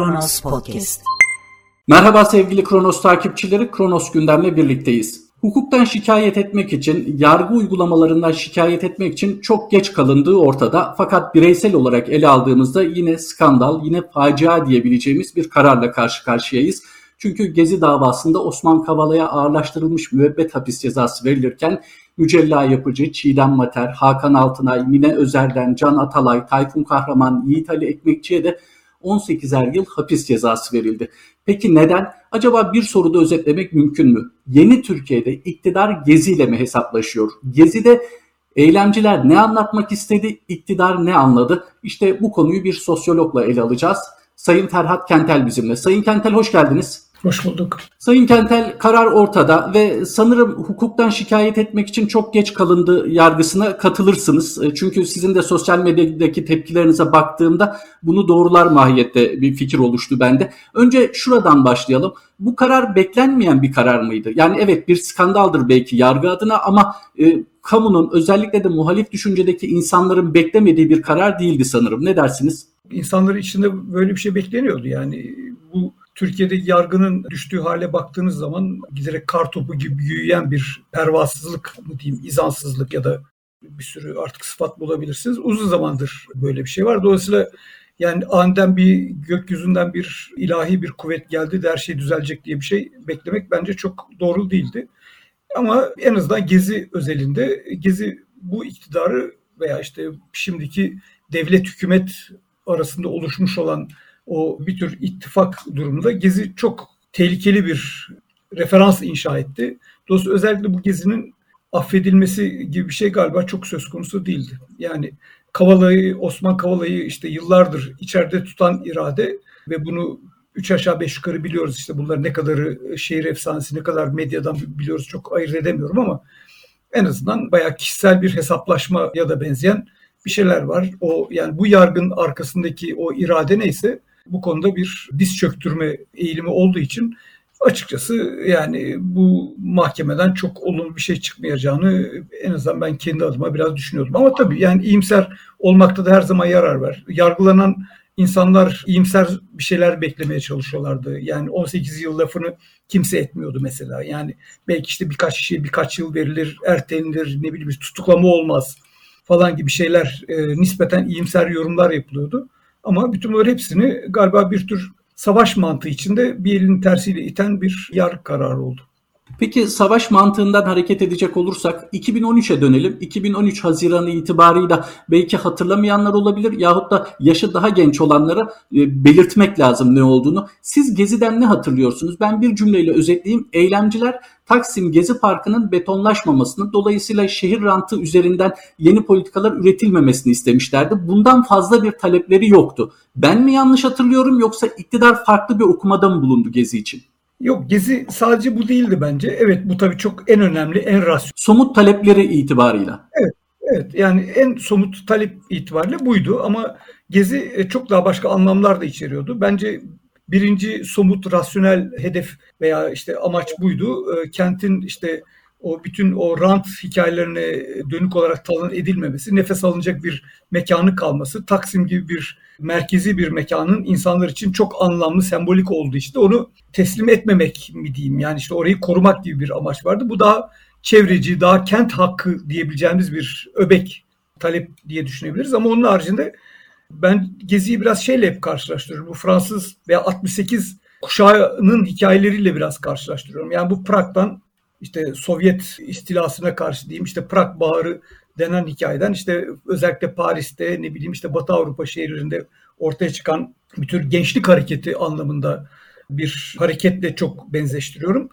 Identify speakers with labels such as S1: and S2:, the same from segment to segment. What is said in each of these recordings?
S1: Kronos Podcast.
S2: Merhaba sevgili Kronos takipçileri, Kronos gündemle birlikteyiz. Hukuktan şikayet etmek için, yargı uygulamalarından şikayet etmek için çok geç kalındığı ortada. Fakat bireysel olarak ele aldığımızda yine skandal, yine facia diyebileceğimiz bir kararla karşı karşıyayız. Çünkü Gezi davasında Osman Kavala'ya ağırlaştırılmış müebbet hapis cezası verilirken Mücella Yapıcı, Çiğdem Mater, Hakan Altınay, Mine Özer'den Can Atalay, Tayfun Kahraman, Yiğit Ali Ekmekçi'ye de 18'er yıl hapis cezası verildi. Peki neden? Acaba bir soruda özetlemek mümkün mü? Yeni Türkiye'de iktidar geziyle mi hesaplaşıyor? Gezide eylemciler ne anlatmak istedi, iktidar ne anladı? İşte bu konuyu bir sosyologla ele alacağız. Sayın Ferhat Kentel bizimle. Sayın Kentel hoş geldiniz.
S3: Hoş bulduk.
S2: Sayın Kentel karar ortada ve sanırım hukuktan şikayet etmek için çok geç kalındı yargısına katılırsınız. E, çünkü sizin de sosyal medyadaki tepkilerinize baktığımda bunu doğrular mahiyette bir fikir oluştu bende. Önce şuradan başlayalım. Bu karar beklenmeyen bir karar mıydı? Yani evet bir skandaldır belki yargı adına ama e, kamunun özellikle de muhalif düşüncedeki insanların beklemediği bir karar değildi sanırım. Ne dersiniz?
S3: İnsanların içinde böyle bir şey bekleniyordu. Yani Türkiye'de yargının düştüğü hale baktığınız zaman giderek kar topu gibi büyüyen bir pervasızlık mı diyeyim, izansızlık ya da bir sürü artık sıfat bulabilirsiniz. Uzun zamandır böyle bir şey var. Dolayısıyla yani aniden bir gökyüzünden bir ilahi bir kuvvet geldi de her şey düzelecek diye bir şey beklemek bence çok doğru değildi. Ama en azından Gezi özelinde Gezi bu iktidarı veya işte şimdiki devlet hükümet arasında oluşmuş olan o bir tür ittifak durumunda Gezi çok tehlikeli bir referans inşa etti. Dolayısıyla özellikle bu Gezi'nin affedilmesi gibi bir şey galiba çok söz konusu değildi. Yani Kavala'yı, Osman Kavala'yı işte yıllardır içeride tutan irade ve bunu üç aşağı beş yukarı biliyoruz işte bunlar ne kadarı şehir efsanesi ne kadar medyadan biliyoruz çok ayırt edemiyorum ama en azından bayağı kişisel bir hesaplaşma ya da benzeyen bir şeyler var. O yani bu yargın arkasındaki o irade neyse bu konuda bir diz çöktürme eğilimi olduğu için açıkçası yani bu mahkemeden çok olumlu bir şey çıkmayacağını en azından ben kendi adıma biraz düşünüyordum. Ama tabii yani iyimser olmakta da her zaman yarar var. Yargılanan insanlar iyimser bir şeyler beklemeye çalışıyorlardı. Yani 18 yıl lafını kimse etmiyordu mesela. Yani belki işte birkaç kişiye birkaç yıl verilir, erteleninir, ne bileyim tutuklama olmaz falan gibi şeyler e, nispeten iyimser yorumlar yapılıyordu. Ama bütün bunların hepsini galiba bir tür savaş mantığı içinde bir elin tersiyle iten bir yargı kararı oldu.
S2: Peki savaş mantığından hareket edecek olursak 2013'e dönelim. 2013 Haziranı itibarıyla belki hatırlamayanlar olabilir yahut da yaşı daha genç olanlara e, belirtmek lazım ne olduğunu. Siz Gezi'den ne hatırlıyorsunuz? Ben bir cümleyle özetleyeyim. Eylemciler Taksim Gezi Parkı'nın betonlaşmamasını dolayısıyla şehir rantı üzerinden yeni politikalar üretilmemesini istemişlerdi. Bundan fazla bir talepleri yoktu. Ben mi yanlış hatırlıyorum yoksa iktidar farklı bir okumada mı bulundu Gezi için?
S3: Yok Gezi sadece bu değildi bence. Evet bu tabii çok en önemli, en rasyonel.
S2: Somut talepleri itibarıyla.
S3: Evet, evet yani en somut talep itibariyle buydu ama Gezi e, çok daha başka anlamlar da içeriyordu. Bence birinci somut rasyonel hedef veya işte amaç buydu. E, kentin işte o bütün o rant hikayelerine dönük olarak talan edilmemesi, nefes alınacak bir mekanı kalması, Taksim gibi bir merkezi bir mekanın insanlar için çok anlamlı, sembolik olduğu işte onu teslim etmemek mi diyeyim yani işte orayı korumak gibi bir amaç vardı. Bu daha çevreci, daha kent hakkı diyebileceğimiz bir öbek talep diye düşünebiliriz ama onun haricinde ben Gezi'yi biraz şeyle hep karşılaştırıyorum. Bu Fransız veya 68 kuşağının hikayeleriyle biraz karşılaştırıyorum. Yani bu Prag'dan işte Sovyet istilasına karşı diyeyim işte Prag Baharı denen hikayeden işte özellikle Paris'te ne bileyim işte Batı Avrupa şehirlerinde ortaya çıkan bir tür gençlik hareketi anlamında bir hareketle çok benzeştiriyorum.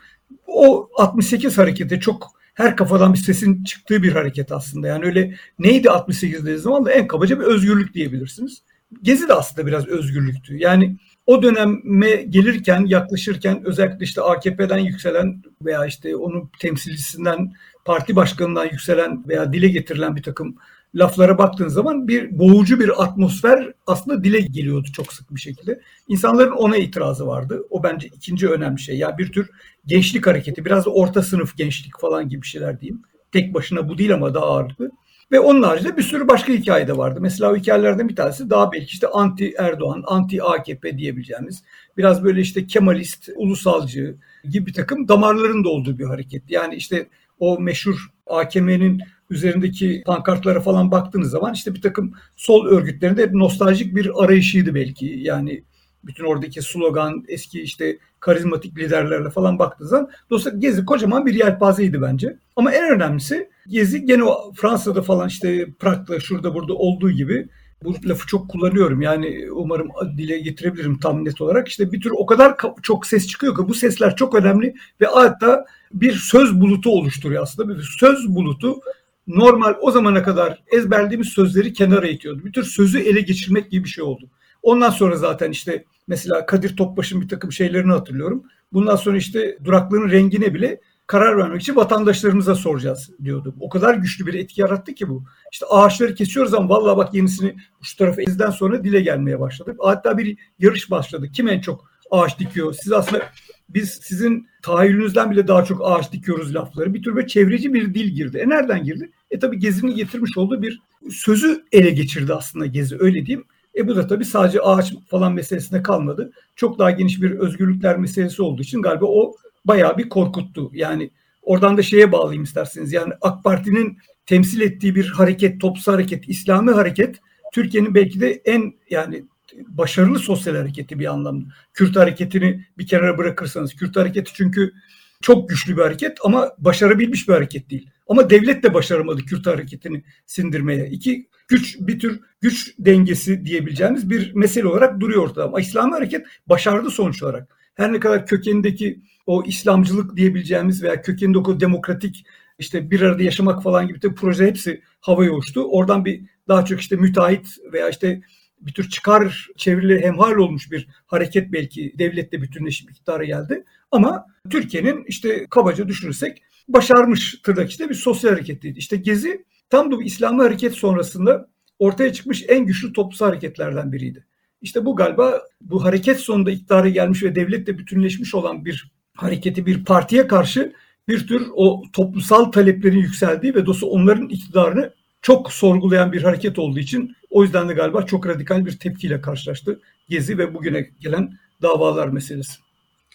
S3: O 68 hareketi çok her kafadan bir sesin çıktığı bir hareket aslında. Yani öyle neydi 68 dediğiniz zaman da en kabaca bir özgürlük diyebilirsiniz. Gezi de aslında biraz özgürlüktü. Yani o döneme gelirken, yaklaşırken özellikle işte AKP'den yükselen veya işte onun temsilcisinden, parti başkanından yükselen veya dile getirilen bir takım laflara baktığın zaman bir boğucu bir atmosfer aslında dile geliyordu çok sık bir şekilde. İnsanların ona itirazı vardı. O bence ikinci önemli şey. Yani bir tür gençlik hareketi, biraz da orta sınıf gençlik falan gibi şeyler diyeyim. Tek başına bu değil ama daha ağırlıklı. Ve onun haricinde bir sürü başka hikaye de vardı. Mesela o hikayelerden bir tanesi daha belki işte anti Erdoğan, anti AKP diyebileceğimiz biraz böyle işte Kemalist, ulusalcı gibi bir takım damarların da olduğu bir hareket. Yani işte o meşhur AKM'nin üzerindeki pankartlara falan baktığınız zaman işte bir takım sol örgütlerinde nostaljik bir arayışıydı belki. Yani bütün oradaki slogan, eski işte karizmatik liderlerle falan baktığı zaman dolayısıyla Gezi kocaman bir yelpazeydi bence. Ama en önemlisi Gezi gene o Fransa'da falan işte Prag'da şurada burada olduğu gibi bu lafı çok kullanıyorum. Yani umarım dile getirebilirim tam net olarak. İşte bir tür o kadar çok ses çıkıyor ki bu sesler çok önemli ve hatta bir söz bulutu oluşturuyor aslında. Bir söz bulutu normal o zamana kadar ezberlediğimiz sözleri kenara itiyordu. Bir tür sözü ele geçirmek gibi bir şey oldu. Ondan sonra zaten işte mesela Kadir Topbaş'ın bir takım şeylerini hatırlıyorum. Bundan sonra işte duraklığın rengine bile karar vermek için vatandaşlarımıza soracağız diyordu. O kadar güçlü bir etki yarattı ki bu. İşte ağaçları kesiyoruz ama vallahi bak yenisini şu tarafa ezden sonra dile gelmeye başladık. Hatta bir yarış başladı. Kim en çok ağaç dikiyor? Siz aslında biz sizin tahayyülünüzden bile daha çok ağaç dikiyoruz lafları. Bir tür böyle çevreci bir dil girdi. E nereden girdi? E tabii Gezi'nin getirmiş olduğu bir sözü ele geçirdi aslında Gezi öyle diyeyim. E bu da tabii sadece ağaç falan meselesine kalmadı. Çok daha geniş bir özgürlükler meselesi olduğu için galiba o bayağı bir korkuttu. Yani oradan da şeye bağlayayım isterseniz. Yani AK Parti'nin temsil ettiği bir hareket, topsuz hareket, İslami hareket Türkiye'nin belki de en yani başarılı sosyal hareketi bir anlamda. Kürt hareketini bir kenara bırakırsanız. Kürt hareketi çünkü çok güçlü bir hareket ama başarabilmiş bir hareket değil. Ama devlet de başaramadı Kürt hareketini sindirmeye. İki güç bir tür güç dengesi diyebileceğimiz bir mesele olarak duruyor ortada. Ama İslami hareket başardı sonuç olarak. Her ne kadar kökenindeki o İslamcılık diyebileceğimiz veya kökenindeki o demokratik işte bir arada yaşamak falan gibi de proje hepsi havaya uçtu. Oradan bir daha çok işte müteahhit veya işte bir tür çıkar çevirileri hemhal olmuş bir hareket belki devlette bütünleşip iktidara geldi. Ama Türkiye'nin işte kabaca düşünürsek başarmış tırnak işte bir sosyal hareketteydi. İşte Gezi tam da bu İslami hareket sonrasında ortaya çıkmış en güçlü toplumsal hareketlerden biriydi. İşte bu galiba bu hareket sonunda iktidara gelmiş ve devletle bütünleşmiş olan bir hareketi bir partiye karşı bir tür o toplumsal taleplerin yükseldiği ve dolayısıyla onların iktidarını çok sorgulayan bir hareket olduğu için o yüzden de galiba çok radikal bir tepkiyle karşılaştı Gezi ve bugüne gelen davalar meselesi.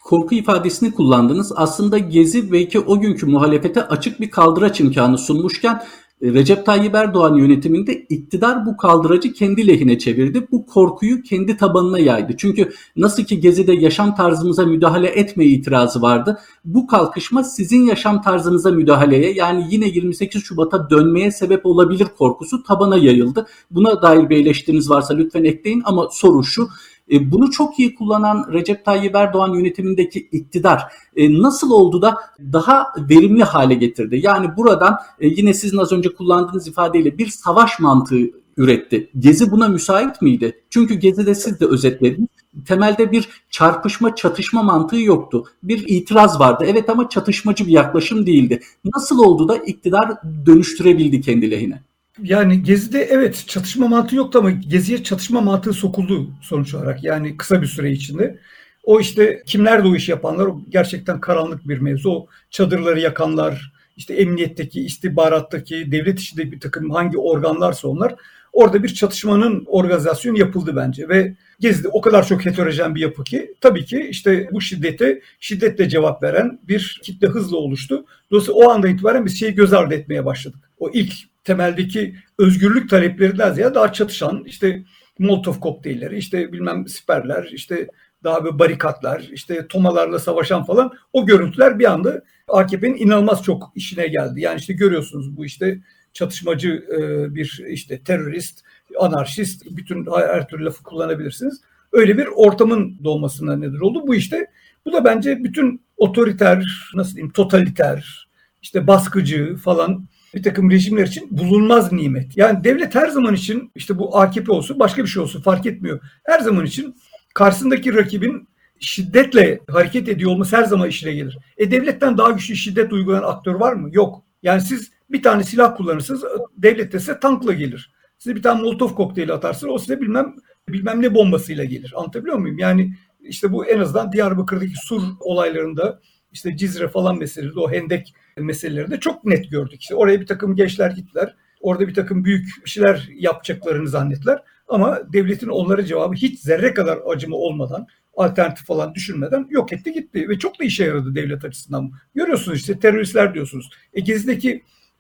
S2: Korku ifadesini kullandınız. Aslında Gezi belki o günkü muhalefete açık bir kaldıraç imkanı sunmuşken Recep Tayyip Erdoğan yönetiminde iktidar bu kaldıracı kendi lehine çevirdi. Bu korkuyu kendi tabanına yaydı. Çünkü nasıl ki Gezi'de yaşam tarzımıza müdahale etme itirazı vardı. Bu kalkışma sizin yaşam tarzınıza müdahaleye yani yine 28 Şubat'a dönmeye sebep olabilir korkusu tabana yayıldı. Buna dair bir eleştiriniz varsa lütfen ekleyin ama soru şu. E, bunu çok iyi kullanan Recep Tayyip Erdoğan yönetimindeki iktidar e, nasıl oldu da daha verimli hale getirdi? Yani buradan e, yine sizin az önce kullandığınız ifadeyle bir savaş mantığı üretti. Gezi buna müsait miydi? Çünkü Gezi'de siz de özetlediniz. Temelde bir çarpışma, çatışma mantığı yoktu. Bir itiraz vardı. Evet ama çatışmacı bir yaklaşım değildi. Nasıl oldu da iktidar dönüştürebildi kendi lehine?
S3: Yani Gezi'de evet çatışma mantığı yoktu ama Gezi'ye çatışma mantığı sokuldu sonuç olarak. Yani kısa bir süre içinde. O işte kimler de o işi yapanlar o gerçekten karanlık bir mevzu. O çadırları yakanlar, işte emniyetteki, istihbarattaki, devlet içinde bir takım hangi organlarsa onlar orada bir çatışmanın organizasyonu yapıldı bence ve Gezi'de o kadar çok heterojen bir yapı ki tabii ki işte bu şiddete şiddetle cevap veren bir kitle hızla oluştu. Dolayısıyla o anda itibaren biz şeyi göz ardı etmeye başladık. O ilk temeldeki özgürlük taleplerinden ziyade daha çatışan işte Molotov kokteylleri, işte bilmem siperler, işte daha bir barikatlar, işte tomalarla savaşan falan o görüntüler bir anda AKP'nin inanılmaz çok işine geldi. Yani işte görüyorsunuz bu işte çatışmacı e, bir işte terörist, anarşist, bütün her türlü lafı kullanabilirsiniz. Öyle bir ortamın doğmasına neden oldu. Bu işte bu da bence bütün otoriter, nasıl diyeyim, totaliter, işte baskıcı falan bir takım rejimler için bulunmaz nimet. Yani devlet her zaman için işte bu AKP olsun başka bir şey olsun fark etmiyor. Her zaman için karşısındaki rakibin şiddetle hareket ediyor olması her zaman işine gelir. E devletten daha güçlü şiddet uygulayan aktör var mı? Yok. Yani siz bir tane silah kullanırsınız devlet de size tankla gelir. Size bir tane molotov kokteyli atarsınız o size bilmem bilmem ne bombasıyla gelir. Anlatabiliyor muyum? Yani işte bu en azından Diyarbakır'daki sur olaylarında işte Cizre falan meselesi, o hendek meselelerinde çok net gördük. İşte oraya bir takım gençler gittiler. orada bir takım büyük şeyler yapacaklarını zannettiler. Ama devletin onlara cevabı hiç zerre kadar acıma olmadan, alternatif falan düşünmeden yok etti gitti. Ve çok da işe yaradı devlet açısından. Görüyorsunuz işte teröristler diyorsunuz. E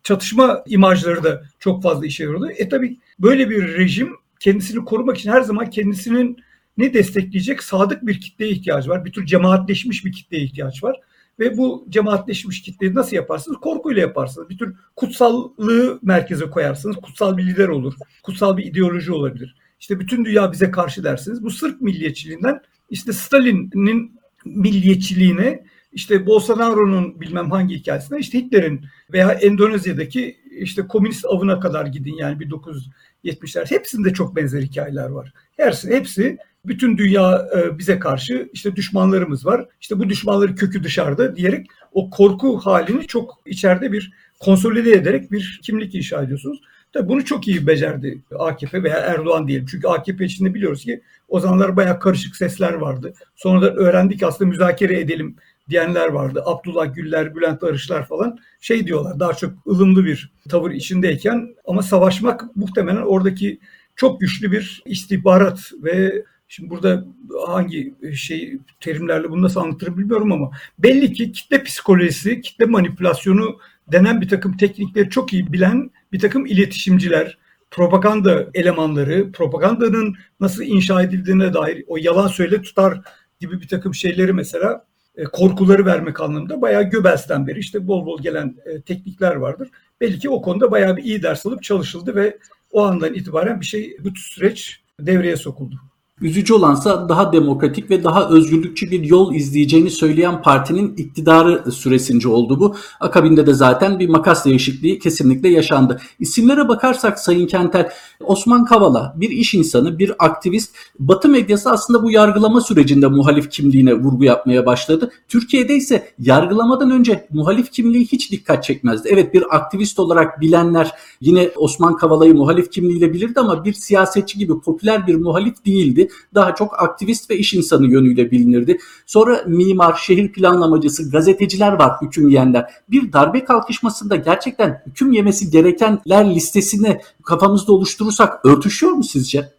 S3: çatışma imajları da çok fazla işe yaradı. E tabi böyle bir rejim kendisini korumak için her zaman kendisinin ne destekleyecek sadık bir kitleye ihtiyacı var. Bir tür cemaatleşmiş bir kitleye ihtiyaç var. Ve bu cemaatleşmiş kitleyi nasıl yaparsınız? Korkuyla yaparsınız. Bir tür kutsallığı merkeze koyarsınız. Kutsal bir lider olur. Kutsal bir ideoloji olabilir. İşte bütün dünya bize karşı dersiniz. Bu Sırp milliyetçiliğinden işte Stalin'in milliyetçiliğine işte Bolsonaro'nun bilmem hangi hikayesine işte Hitler'in veya Endonezya'daki işte komünist avına kadar gidin yani 1970'ler hepsinde çok benzer hikayeler var. Hepsi, hepsi bütün dünya e, bize karşı işte düşmanlarımız var. İşte bu düşmanların kökü dışarıda diyerek o korku halini çok içeride bir konsolide ederek bir kimlik inşa ediyorsunuz. Tabii bunu çok iyi becerdi AKP veya Erdoğan diyelim. Çünkü AKP içinde biliyoruz ki o zamanlar bayağı karışık sesler vardı. Sonra da öğrendik aslında müzakere edelim diyenler vardı. Abdullah Güller, Bülent Arışlar falan şey diyorlar daha çok ılımlı bir tavır içindeyken ama savaşmak muhtemelen oradaki çok güçlü bir istihbarat ve Şimdi burada hangi şey terimlerle bunu nasıl anlatırım bilmiyorum ama belli ki kitle psikolojisi, kitle manipülasyonu denen bir takım teknikleri çok iyi bilen bir takım iletişimciler, propaganda elemanları, propagandanın nasıl inşa edildiğine dair o yalan söyle tutar gibi bir takım şeyleri mesela e, korkuları vermek anlamında bayağı Göbels'ten beri işte bol bol gelen e, teknikler vardır. Belli ki o konuda bayağı bir iyi ders alıp çalışıldı ve o andan itibaren bir şey bu süreç devreye sokuldu.
S2: Üzücü olansa daha demokratik ve daha özgürlükçü bir yol izleyeceğini söyleyen partinin iktidarı süresince oldu bu. Akabinde de zaten bir makas değişikliği kesinlikle yaşandı. İsimlere bakarsak Sayın Kentel, Osman Kavala bir iş insanı, bir aktivist. Batı medyası aslında bu yargılama sürecinde muhalif kimliğine vurgu yapmaya başladı. Türkiye'de ise yargılamadan önce muhalif kimliği hiç dikkat çekmezdi. Evet bir aktivist olarak bilenler yine Osman Kavala'yı muhalif kimliğiyle bilirdi ama bir siyasetçi gibi popüler bir muhalif değildi daha çok aktivist ve iş insanı yönüyle bilinirdi. Sonra mimar, şehir planlamacısı, gazeteciler var hüküm yiyenler. Bir darbe kalkışmasında gerçekten hüküm yemesi gerekenler listesini kafamızda oluşturursak örtüşüyor mu sizce?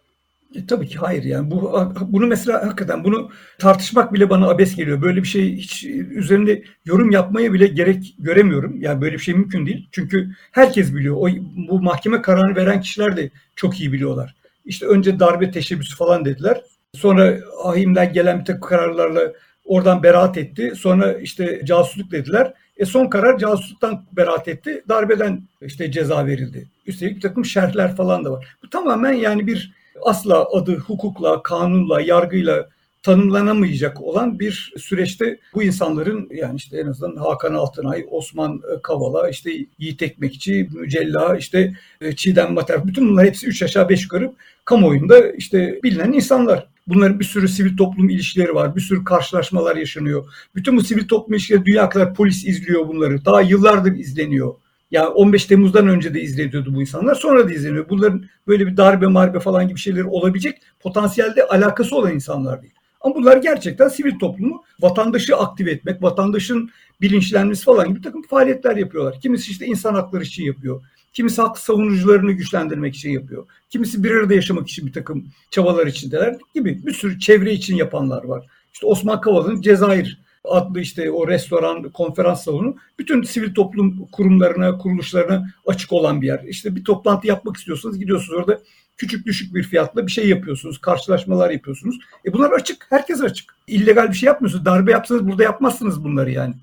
S3: E, tabii ki hayır yani bu bunu mesela hakikaten bunu tartışmak bile bana abes geliyor. Böyle bir şey hiç üzerinde yorum yapmaya bile gerek göremiyorum. Yani böyle bir şey mümkün değil. Çünkü herkes biliyor. O bu mahkeme kararını veren kişiler de çok iyi biliyorlar. İşte önce darbe teşebbüsü falan dediler. Sonra ahimden gelen bir takım kararlarla oradan beraat etti. Sonra işte casusluk dediler. E son karar casusluktan beraat etti. Darbeden işte ceza verildi. Üstelik bir takım şerhler falan da var. Bu tamamen yani bir asla adı hukukla, kanunla, yargıyla tanımlanamayacak olan bir süreçte bu insanların yani işte en azından Hakan Altınay, Osman Kavala, işte Yiğit Ekmekçi, Mücella, işte e, Çiğdem Mater bütün bunlar hepsi üç aşağı beş yukarı kamuoyunda işte bilinen insanlar. Bunların bir sürü sivil toplum ilişkileri var. Bir sürü karşılaşmalar yaşanıyor. Bütün bu sivil toplum ilişkileri dünya kadar polis izliyor bunları. Daha yıllardır izleniyor. Yani 15 Temmuz'dan önce de izleniyordu bu insanlar. Sonra da izleniyor. Bunların böyle bir darbe marbe falan gibi şeyleri olabilecek potansiyelde alakası olan insanlar değil. Ama bunlar gerçekten sivil toplumu vatandaşı aktive etmek, vatandaşın bilinçlenmesi falan gibi bir takım faaliyetler yapıyorlar. Kimisi işte insan hakları için yapıyor. Kimisi hak savunucularını güçlendirmek için yapıyor. Kimisi bir arada yaşamak için bir takım çabalar içindeler gibi bir sürü çevre için yapanlar var. İşte Osman Kavala'nın Cezayir adlı işte o restoran, konferans salonu bütün sivil toplum kurumlarına, kuruluşlarına açık olan bir yer. İşte bir toplantı yapmak istiyorsanız gidiyorsunuz orada küçük düşük bir fiyatla bir şey yapıyorsunuz, karşılaşmalar yapıyorsunuz. E bunlar açık, herkes açık. İllegal bir şey yapmıyorsunuz. Darbe yapsanız burada yapmazsınız bunları yani.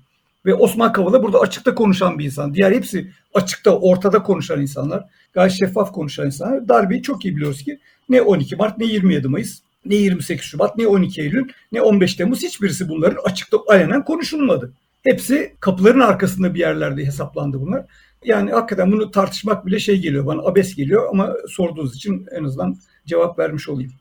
S3: Ve Osman Kavala burada açıkta konuşan bir insan. Diğer hepsi açıkta, ortada konuşan insanlar. Gayet şeffaf konuşan insanlar. Darbeyi çok iyi biliyoruz ki ne 12 Mart ne 27 Mayıs ne 28 Şubat ne 12 Eylül ne 15 Temmuz hiçbirisi bunların açıkta alenen konuşulmadı. Hepsi kapıların arkasında bir yerlerde hesaplandı bunlar. Yani hakikaten bunu tartışmak bile şey geliyor bana abes geliyor ama sorduğunuz için en azından cevap vermiş olayım.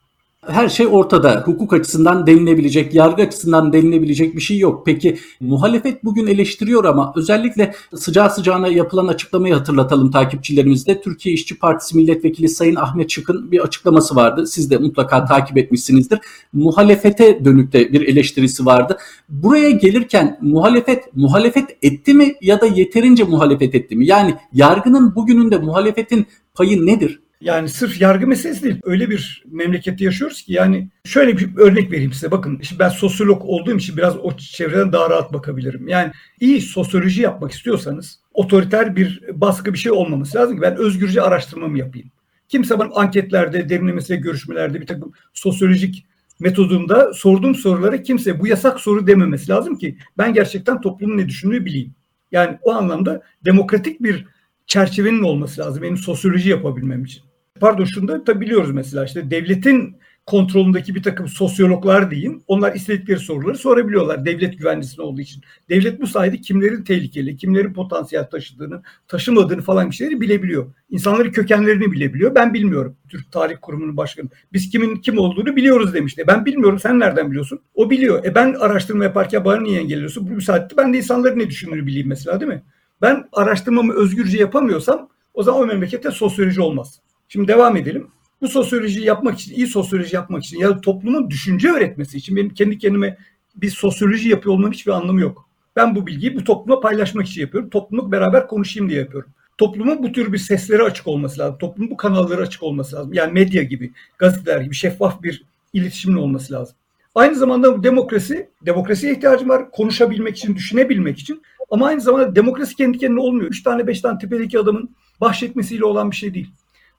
S2: Her şey ortada. Hukuk açısından denilebilecek, yargı açısından denilebilecek bir şey yok. Peki muhalefet bugün eleştiriyor ama özellikle sıcağı sıcağına yapılan açıklamayı hatırlatalım takipçilerimizde. Türkiye İşçi Partisi Milletvekili Sayın Ahmet Çık'ın bir açıklaması vardı. Siz de mutlaka takip etmişsinizdir. Muhalefete dönük de bir eleştirisi vardı. Buraya gelirken muhalefet muhalefet etti mi ya da yeterince muhalefet etti mi? Yani yargının bugünün de muhalefetin payı nedir?
S3: Yani sırf yargı meselesi değil. Öyle bir memlekette yaşıyoruz ki yani şöyle bir örnek vereyim size. Bakın şimdi ben sosyolog olduğum için biraz o çevreden daha rahat bakabilirim. Yani iyi sosyoloji yapmak istiyorsanız otoriter bir baskı bir şey olmaması lazım ki ben özgürce araştırmamı yapayım. Kimse bana anketlerde, derinlemesine görüşmelerde bir takım sosyolojik metodumda sorduğum sorulara kimse bu yasak soru dememesi lazım ki ben gerçekten toplumun ne düşündüğünü bileyim. Yani o anlamda demokratik bir çerçevenin olması lazım benim sosyoloji yapabilmem için pardon şunu da tabii biliyoruz mesela işte devletin kontrolündeki bir takım sosyologlar diyeyim. Onlar istedikleri soruları sorabiliyorlar devlet güvenlisinde olduğu için. Devlet bu sayede kimlerin tehlikeli, kimlerin potansiyel taşıdığını, taşımadığını falan bir şeyleri bilebiliyor. İnsanların kökenlerini bilebiliyor. Ben bilmiyorum. Türk Tarih Kurumu'nun başkanı. Biz kimin kim olduğunu biliyoruz demişti. Ben bilmiyorum. Sen nereden biliyorsun? O biliyor. E ben araştırma yaparken bana niye engelliyorsun? Bu müsaade ben de insanların ne düşündüğünü bileyim mesela değil mi? Ben araştırmamı özgürce yapamıyorsam o zaman o memlekette sosyoloji olmaz. Şimdi devam edelim. Bu sosyolojiyi yapmak için, iyi sosyoloji yapmak için ya da toplumun düşünce öğretmesi için benim kendi kendime bir sosyoloji yapıyor olmanın hiçbir anlamı yok. Ben bu bilgiyi bu topluma paylaşmak için yapıyorum. Toplumluk beraber konuşayım diye yapıyorum. Toplumun bu tür bir sesleri açık olması lazım. Toplumun bu kanalları açık olması lazım. Yani medya gibi, gazeteler gibi şeffaf bir iletişimin olması lazım. Aynı zamanda demokrasi, demokrasiye ihtiyacım var. Konuşabilmek için, düşünebilmek için. Ama aynı zamanda demokrasi kendi kendine olmuyor. Üç tane beş tane tepedeki adamın bahşetmesiyle olan bir şey değil.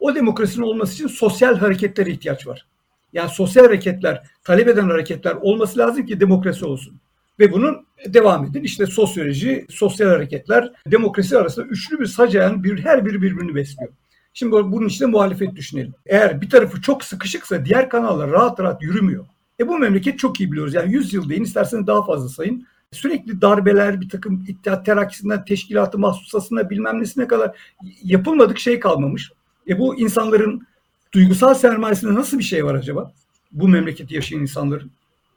S3: O demokrasinin olması için sosyal hareketlere ihtiyaç var. Yani sosyal hareketler, talep eden hareketler olması lazım ki demokrasi olsun. Ve bunun devam edin. İşte sosyoloji, sosyal hareketler, demokrasi arasında üçlü bir sacayan bir, her biri birbirini besliyor. Şimdi bunun içinde muhalefet düşünelim. Eğer bir tarafı çok sıkışıksa diğer kanallar rahat rahat yürümüyor. E bu memleket çok iyi biliyoruz. Yani 100 yıl deyin isterseniz daha fazla sayın. Sürekli darbeler bir takım İttihat Terakkisi'nden teşkilatı mahsusasına bilmem nesine kadar yapılmadık şey kalmamış. E bu insanların duygusal sermayesinde nasıl bir şey var acaba? Bu memlekette yaşayan insanların.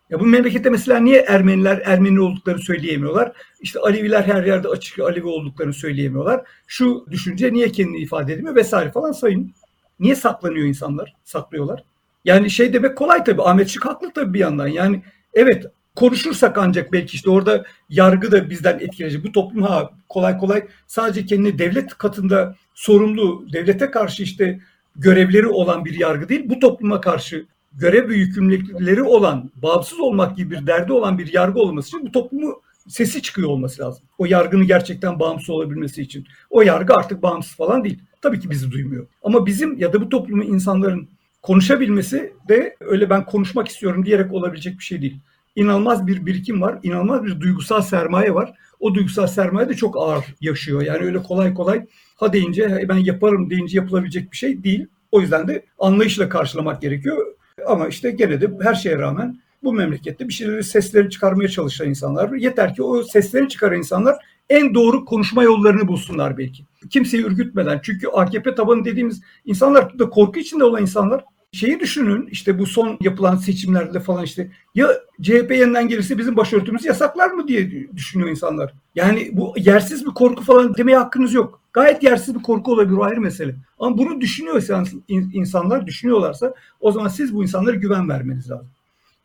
S3: Ya bu memlekette mesela niye Ermeniler Ermeni olduklarını söyleyemiyorlar? İşte Aleviler her yerde açık Alevi olduklarını söyleyemiyorlar. Şu düşünce niye kendini ifade edemiyor vesaire falan sayın. Niye saklanıyor insanlar? Saklıyorlar. Yani şey demek kolay tabii. Ahmet Şık haklı tabii bir yandan. Yani evet konuşursak ancak belki işte orada yargı da bizden etkileyecek. Bu toplum ha kolay kolay sadece kendini devlet katında sorumlu, devlete karşı işte görevleri olan bir yargı değil, bu topluma karşı görev ve yükümlülükleri olan, bağımsız olmak gibi bir derdi olan bir yargı olması için bu toplumu sesi çıkıyor olması lazım. O yargının gerçekten bağımsız olabilmesi için. O yargı artık bağımsız falan değil. Tabii ki bizi duymuyor. Ama bizim ya da bu toplumun insanların konuşabilmesi de öyle ben konuşmak istiyorum diyerek olabilecek bir şey değil inanılmaz bir birikim var. inanılmaz bir duygusal sermaye var. O duygusal sermaye de çok ağır yaşıyor. Yani öyle kolay kolay ha deyince ben yaparım deyince yapılabilecek bir şey değil. O yüzden de anlayışla karşılamak gerekiyor. Ama işte gene de her şeye rağmen bu memlekette bir şeyleri seslerini çıkarmaya çalışan insanlar. Yeter ki o seslerini çıkaran insanlar en doğru konuşma yollarını bulsunlar belki. Kimseyi ürgütmeden. Çünkü AKP tabanı dediğimiz insanlar da korku içinde olan insanlar şeyi düşünün işte bu son yapılan seçimlerde falan işte ya CHP yeniden gelirse bizim başörtümüzü yasaklar mı diye düşünüyor insanlar. Yani bu yersiz bir korku falan demeye hakkınız yok. Gayet yersiz bir korku olabilir o ayrı mesele. Ama bunu düşünüyorsanız insanlar düşünüyorlarsa o zaman siz bu insanlara güven vermeniz lazım.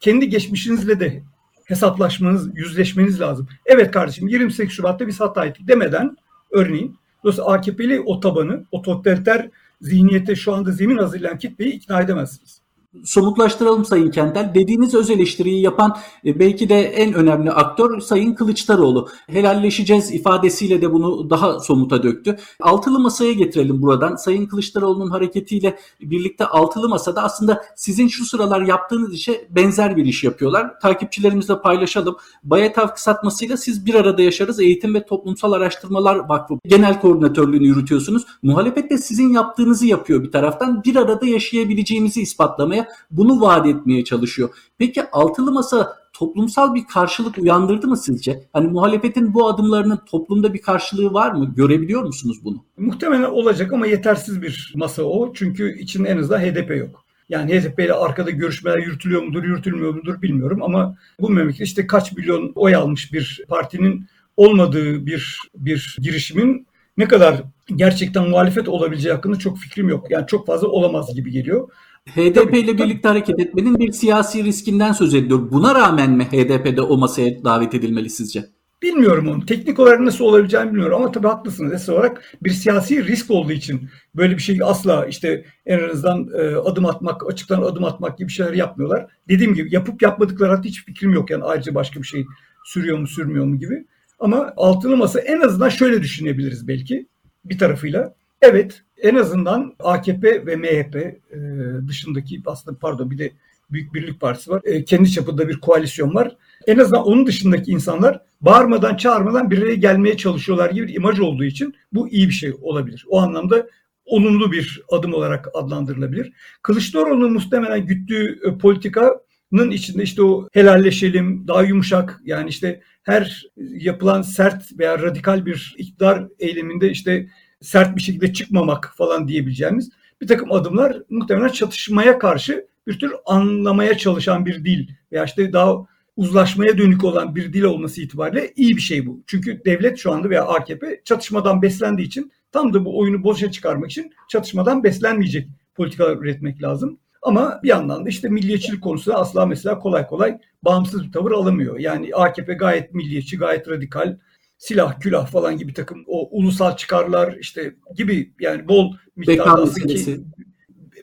S3: Kendi geçmişinizle de hesaplaşmanız, yüzleşmeniz lazım. Evet kardeşim 28 Şubat'ta biz hata ettik demeden örneğin Dolayısıyla AKP'li o tabanı, o totaliter zihniyete şu anda zemin hazırlayan kitleyi ikna edemezsiniz
S2: somutlaştıralım Sayın Kentel. Dediğiniz öz eleştiriyi yapan e, belki de en önemli aktör Sayın Kılıçdaroğlu. Helalleşeceğiz ifadesiyle de bunu daha somuta döktü. Altılı masaya getirelim buradan. Sayın Kılıçdaroğlu'nun hareketiyle birlikte altılı masada aslında sizin şu sıralar yaptığınız işe benzer bir iş yapıyorlar. Takipçilerimizle paylaşalım. Bayatav kısaltmasıyla siz bir arada yaşarız Eğitim ve Toplumsal Araştırmalar Vakfı Genel Koordinatörlüğünü yürütüyorsunuz. Muhalefet de sizin yaptığınızı yapıyor bir taraftan. Bir arada yaşayabileceğimizi ispatlamaya olmaya, bunu vaat etmeye çalışıyor. Peki altılı masa toplumsal bir karşılık uyandırdı mı sizce? Hani muhalefetin bu adımlarının toplumda bir karşılığı var mı? Görebiliyor musunuz bunu?
S3: Muhtemelen olacak ama yetersiz bir masa o. Çünkü içinde en azından HDP yok. Yani HDP ile arkada görüşmeler yürütülüyor mudur, yürütülmüyor mudur bilmiyorum ama bu memleket işte kaç milyon oy almış bir partinin olmadığı bir bir girişimin ne kadar gerçekten muhalefet olabileceği hakkında çok fikrim yok. Yani çok fazla olamaz gibi geliyor.
S2: HDP ile birlikte hareket etmenin bir siyasi riskinden söz ediyor. Buna rağmen mi HDP'de o masaya davet edilmeli sizce?
S3: Bilmiyorum onu. Teknik olarak nasıl olabileceğini bilmiyorum ama tabii haklısınız. Esas olarak bir siyasi risk olduğu için böyle bir şey asla işte en azından e, adım atmak, açıktan adım atmak gibi şeyler yapmıyorlar. Dediğim gibi yapıp yapmadıkları hakkında hiç fikrim yok. Yani ayrıca başka bir şey sürüyor mu sürmüyor mu gibi. Ama altılı masa en azından şöyle düşünebiliriz belki bir tarafıyla. Evet en azından AKP ve MHP e, dışındaki aslında pardon bir de Büyük Birlik Partisi var. E, kendi çapında bir koalisyon var. En azından onun dışındaki insanlar bağırmadan çağırmadan bir araya gelmeye çalışıyorlar gibi bir imaj olduğu için bu iyi bir şey olabilir. O anlamda olumlu bir adım olarak adlandırılabilir. Kılıçdaroğlu'nun muhtemelen güttüğü e, politikanın içinde işte o helalleşelim, daha yumuşak yani işte her yapılan sert veya radikal bir iktidar eyleminde işte sert bir şekilde çıkmamak falan diyebileceğimiz bir takım adımlar muhtemelen çatışmaya karşı bir tür anlamaya çalışan bir dil veya işte daha uzlaşmaya dönük olan bir dil olması itibariyle iyi bir şey bu. Çünkü devlet şu anda veya AKP çatışmadan beslendiği için tam da bu oyunu boşa çıkarmak için çatışmadan beslenmeyecek politikalar üretmek lazım. Ama bir yandan da işte milliyetçilik konusunda asla mesela kolay kolay bağımsız bir tavır alamıyor. Yani AKP gayet milliyetçi, gayet radikal, silah, külah falan gibi takım o ulusal çıkarlar işte gibi yani bol
S2: miktarda meselesi.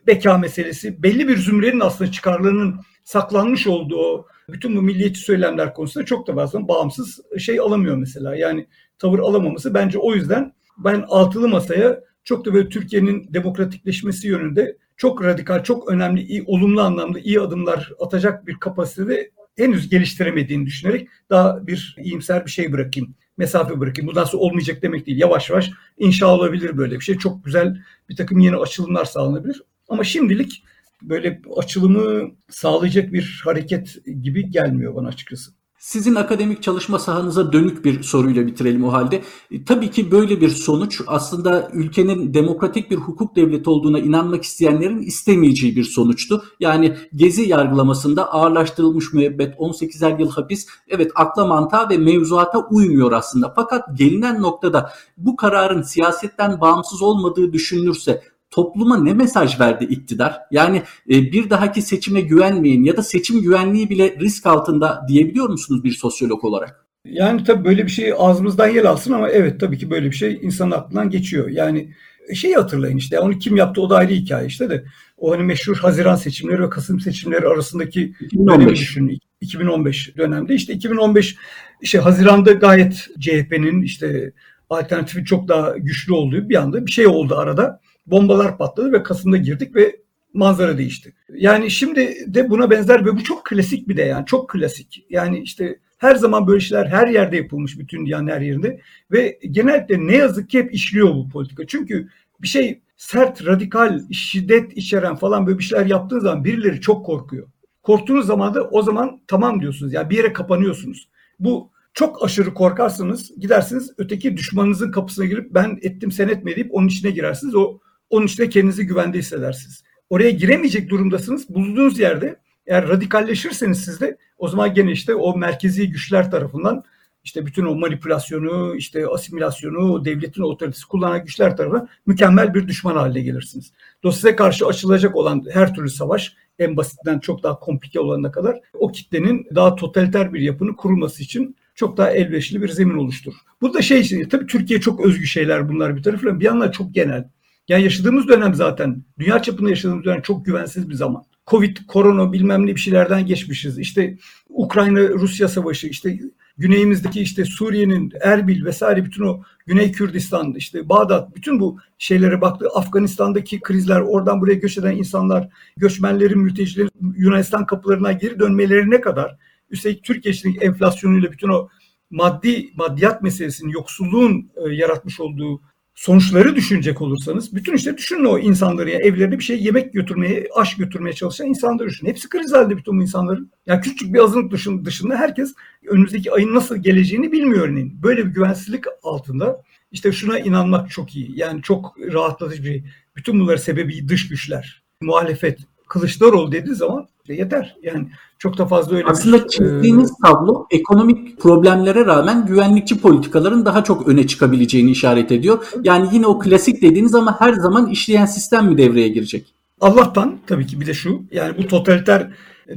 S3: beka meselesi belli bir zümrenin aslında çıkarlarının saklanmış olduğu bütün bu milliyetçi söylemler konusunda çok da bazen bağımsız şey alamıyor mesela. Yani tavır alamaması bence o yüzden ben altılı masaya çok da böyle Türkiye'nin demokratikleşmesi yönünde çok radikal, çok önemli, iyi, olumlu anlamda iyi adımlar atacak bir kapasitede henüz geliştiremediğini düşünerek daha bir iyimser bir şey bırakayım. Mesafe bırakayım. Bu nasıl olmayacak demek değil. Yavaş yavaş inşa olabilir böyle bir şey. Çok güzel bir takım yeni açılımlar sağlanabilir. Ama şimdilik böyle açılımı sağlayacak bir hareket gibi gelmiyor bana açıkçası.
S2: Sizin akademik çalışma sahanıza dönük bir soruyla bitirelim o halde. E, tabii ki böyle bir sonuç aslında ülkenin demokratik bir hukuk devleti olduğuna inanmak isteyenlerin istemeyeceği bir sonuçtu. Yani Gezi yargılamasında ağırlaştırılmış müebbet 18'er yıl hapis evet akla mantığa ve mevzuata uymuyor aslında. Fakat gelinen noktada bu kararın siyasetten bağımsız olmadığı düşünülürse topluma ne mesaj verdi iktidar? Yani e, bir dahaki seçime güvenmeyin ya da seçim güvenliği bile risk altında diyebiliyor musunuz bir sosyolog olarak?
S3: Yani tabii böyle bir şey ağzımızdan yer alsın ama evet tabii ki böyle bir şey insanın aklından geçiyor. Yani şeyi hatırlayın işte onu kim yaptı o da ayrı hikaye işte de o hani meşhur Haziran seçimleri ve Kasım seçimleri arasındaki 2015. dönemi düşünün. 2015 dönemde işte 2015 işte Haziran'da gayet CHP'nin işte alternatifi çok daha güçlü olduğu bir anda bir şey oldu arada bombalar patladı ve Kasım'da girdik ve manzara değişti. Yani şimdi de buna benzer ve bu çok klasik bir de yani çok klasik. Yani işte her zaman böyle şeyler her yerde yapılmış bütün dünyanın her yerinde ve genellikle ne yazık ki hep işliyor bu politika. Çünkü bir şey sert, radikal, şiddet içeren falan böyle bir şeyler yaptığınız zaman birileri çok korkuyor. Korktuğunuz zaman da o zaman tamam diyorsunuz. Yani bir yere kapanıyorsunuz. Bu çok aşırı korkarsanız gidersiniz öteki düşmanınızın kapısına girip ben ettim sen etme deyip onun içine girersiniz. O onun içinde kendinizi güvende hissedersiniz. Oraya giremeyecek durumdasınız. Bulunduğunuz yerde eğer radikalleşirseniz siz de o zaman gene işte o merkezi güçler tarafından işte bütün o manipülasyonu, işte asimilasyonu, devletin otoritesi kullanan güçler tarafından mükemmel bir düşman haline gelirsiniz. Dolayısıyla karşı açılacak olan her türlü savaş en basitinden çok daha komplike olana kadar o kitlenin daha totaliter bir yapının kurulması için çok daha elverişli bir zemin oluşturur. Bu da şey tabii Türkiye çok özgü şeyler bunlar bir tarafıyla bir yandan çok genel. Yani yaşadığımız dönem zaten dünya çapında yaşadığımız dönem çok güvensiz bir zaman. Covid, korona bilmem ne bir şeylerden geçmişiz. İşte Ukrayna-Rusya savaşı, işte güneyimizdeki işte Suriye'nin Erbil vesaire bütün o Güney Kürdistan, işte Bağdat bütün bu şeylere baktı. Afganistan'daki krizler, oradan buraya göç eden insanlar, göçmenlerin, mültecilerin Yunanistan kapılarına geri dönmelerine kadar üstelik Türkiye'deki enflasyonuyla bütün o maddi maddiyat meselesinin yoksulluğun e, yaratmış olduğu sonuçları düşünecek olursanız bütün işte düşünün o insanları ya evlerine bir şey yemek götürmeye, aş götürmeye çalışan insanları düşünün. Hepsi kriz halde bütün bu insanların. Yani küçük bir azınlık dışında herkes önümüzdeki ayın nasıl geleceğini bilmiyor örneğin. Böyle bir güvensizlik altında işte şuna inanmak çok iyi. Yani çok rahatlatıcı bir. Bütün bunların sebebi dış güçler. Muhalefet, Kılıçdaroğlu dediği zaman yeter. Yani çok da fazla öyle
S2: Aslında bir, çizdiğiniz e... tablo ekonomik problemlere rağmen güvenlikçi politikaların daha çok öne çıkabileceğini işaret ediyor. Yani yine o klasik dediğiniz ama her zaman işleyen sistem mi devreye girecek?
S3: Allah'tan tabii ki bir de şu yani bu totaliter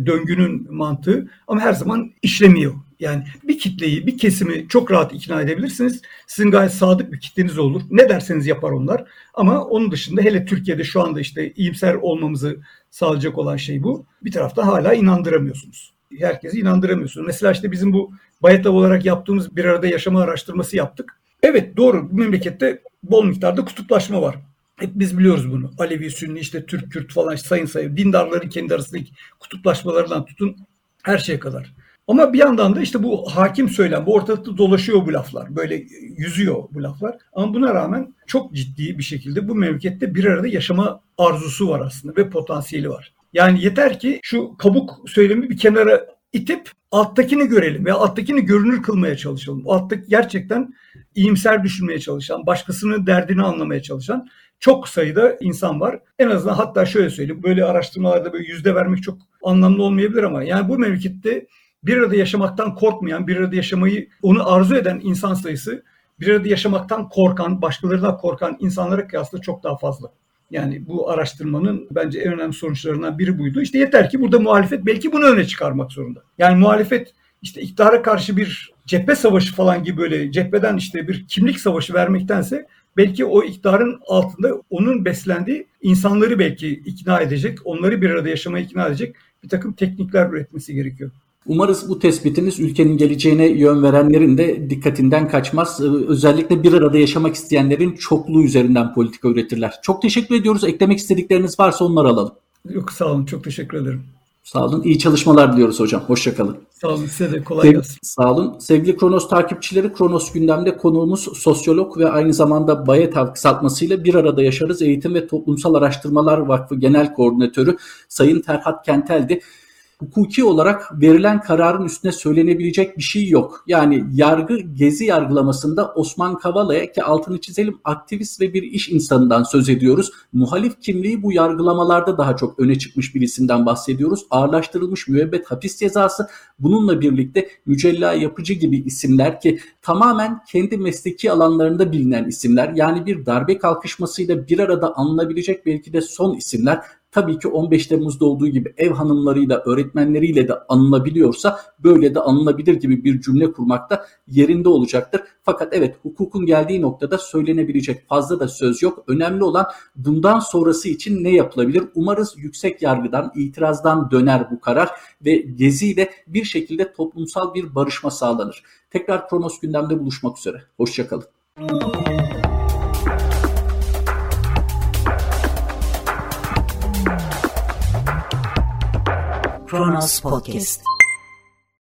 S3: döngünün mantığı ama her zaman işlemiyor. Yani bir kitleyi, bir kesimi çok rahat ikna edebilirsiniz. Sizin gayet sadık bir kitleniz olur. Ne derseniz yapar onlar. Ama onun dışında hele Türkiye'de şu anda işte iyimser olmamızı sağlayacak olan şey bu. Bir taraftan hala inandıramıyorsunuz. Herkesi inandıramıyorsunuz. Mesela işte bizim bu Bayatav olarak yaptığımız bir arada yaşama araştırması yaptık. Evet doğru bu memlekette bol miktarda kutuplaşma var. Hep biz biliyoruz bunu. Alevi, Sünni, işte Türk, Kürt falan işte sayın sayın dindarların kendi arasındaki kutuplaşmalarından tutun her şeye kadar. Ama bir yandan da işte bu hakim söylem, bu ortalıkta dolaşıyor bu laflar. Böyle yüzüyor bu laflar. Ama buna rağmen çok ciddi bir şekilde bu memlekette bir arada yaşama arzusu var aslında ve potansiyeli var. Yani yeter ki şu kabuk söylemi bir kenara itip alttakini görelim ve alttakini görünür kılmaya çalışalım. Alttaki gerçekten iyimser düşünmeye çalışan, başkasının derdini anlamaya çalışan çok sayıda insan var. En azından hatta şöyle söyleyeyim böyle araştırmalarda böyle yüzde vermek çok anlamlı olmayabilir ama yani bu memlekette bir arada yaşamaktan korkmayan, bir arada yaşamayı onu arzu eden insan sayısı bir arada yaşamaktan korkan, başkalarından korkan insanlara kıyasla çok daha fazla. Yani bu araştırmanın bence en önemli sonuçlarından biri buydu. İşte yeter ki burada muhalefet belki bunu öne çıkarmak zorunda. Yani muhalefet işte iktidara karşı bir cephe savaşı falan gibi böyle cepheden işte bir kimlik savaşı vermektense belki o iktidarın altında onun beslendiği insanları belki ikna edecek, onları bir arada yaşamaya ikna edecek bir takım teknikler üretmesi gerekiyor.
S2: Umarız bu tespitiniz ülkenin geleceğine yön verenlerin de dikkatinden kaçmaz. Ee, özellikle bir arada yaşamak isteyenlerin çokluğu üzerinden politika üretirler. Çok teşekkür ediyoruz. Eklemek istedikleriniz varsa onları alalım.
S3: Yok sağ olun. Çok teşekkür ederim.
S2: Sağ olun. İyi çalışmalar diliyoruz hocam. Hoşçakalın.
S3: Sağ olun. Size de kolay gelsin.
S2: Sağ olun. Sevgili Kronos takipçileri, Kronos gündemde konuğumuz sosyolog ve aynı zamanda Bayetav kısaltmasıyla Bir Arada Yaşarız Eğitim ve Toplumsal Araştırmalar Vakfı Genel Koordinatörü Sayın Terhat Kentel'di hukuki olarak verilen kararın üstüne söylenebilecek bir şey yok. Yani yargı gezi yargılamasında Osman Kavala'ya ki altını çizelim aktivist ve bir iş insanından söz ediyoruz. Muhalif kimliği bu yargılamalarda daha çok öne çıkmış bir isimden bahsediyoruz. Ağırlaştırılmış müebbet hapis cezası bununla birlikte mücella yapıcı gibi isimler ki tamamen kendi mesleki alanlarında bilinen isimler. Yani bir darbe kalkışmasıyla bir arada anılabilecek belki de son isimler tabii ki 15 Temmuz'da olduğu gibi ev hanımlarıyla, öğretmenleriyle de anılabiliyorsa böyle de anılabilir gibi bir cümle kurmak da yerinde olacaktır. Fakat evet hukukun geldiği noktada söylenebilecek fazla da söz yok. Önemli olan bundan sonrası için ne yapılabilir? Umarız yüksek yargıdan, itirazdan döner bu karar ve geziyle bir şekilde toplumsal bir barışma sağlanır. Tekrar Kronos gündemde buluşmak üzere. Hoşçakalın. Kronos Podcast.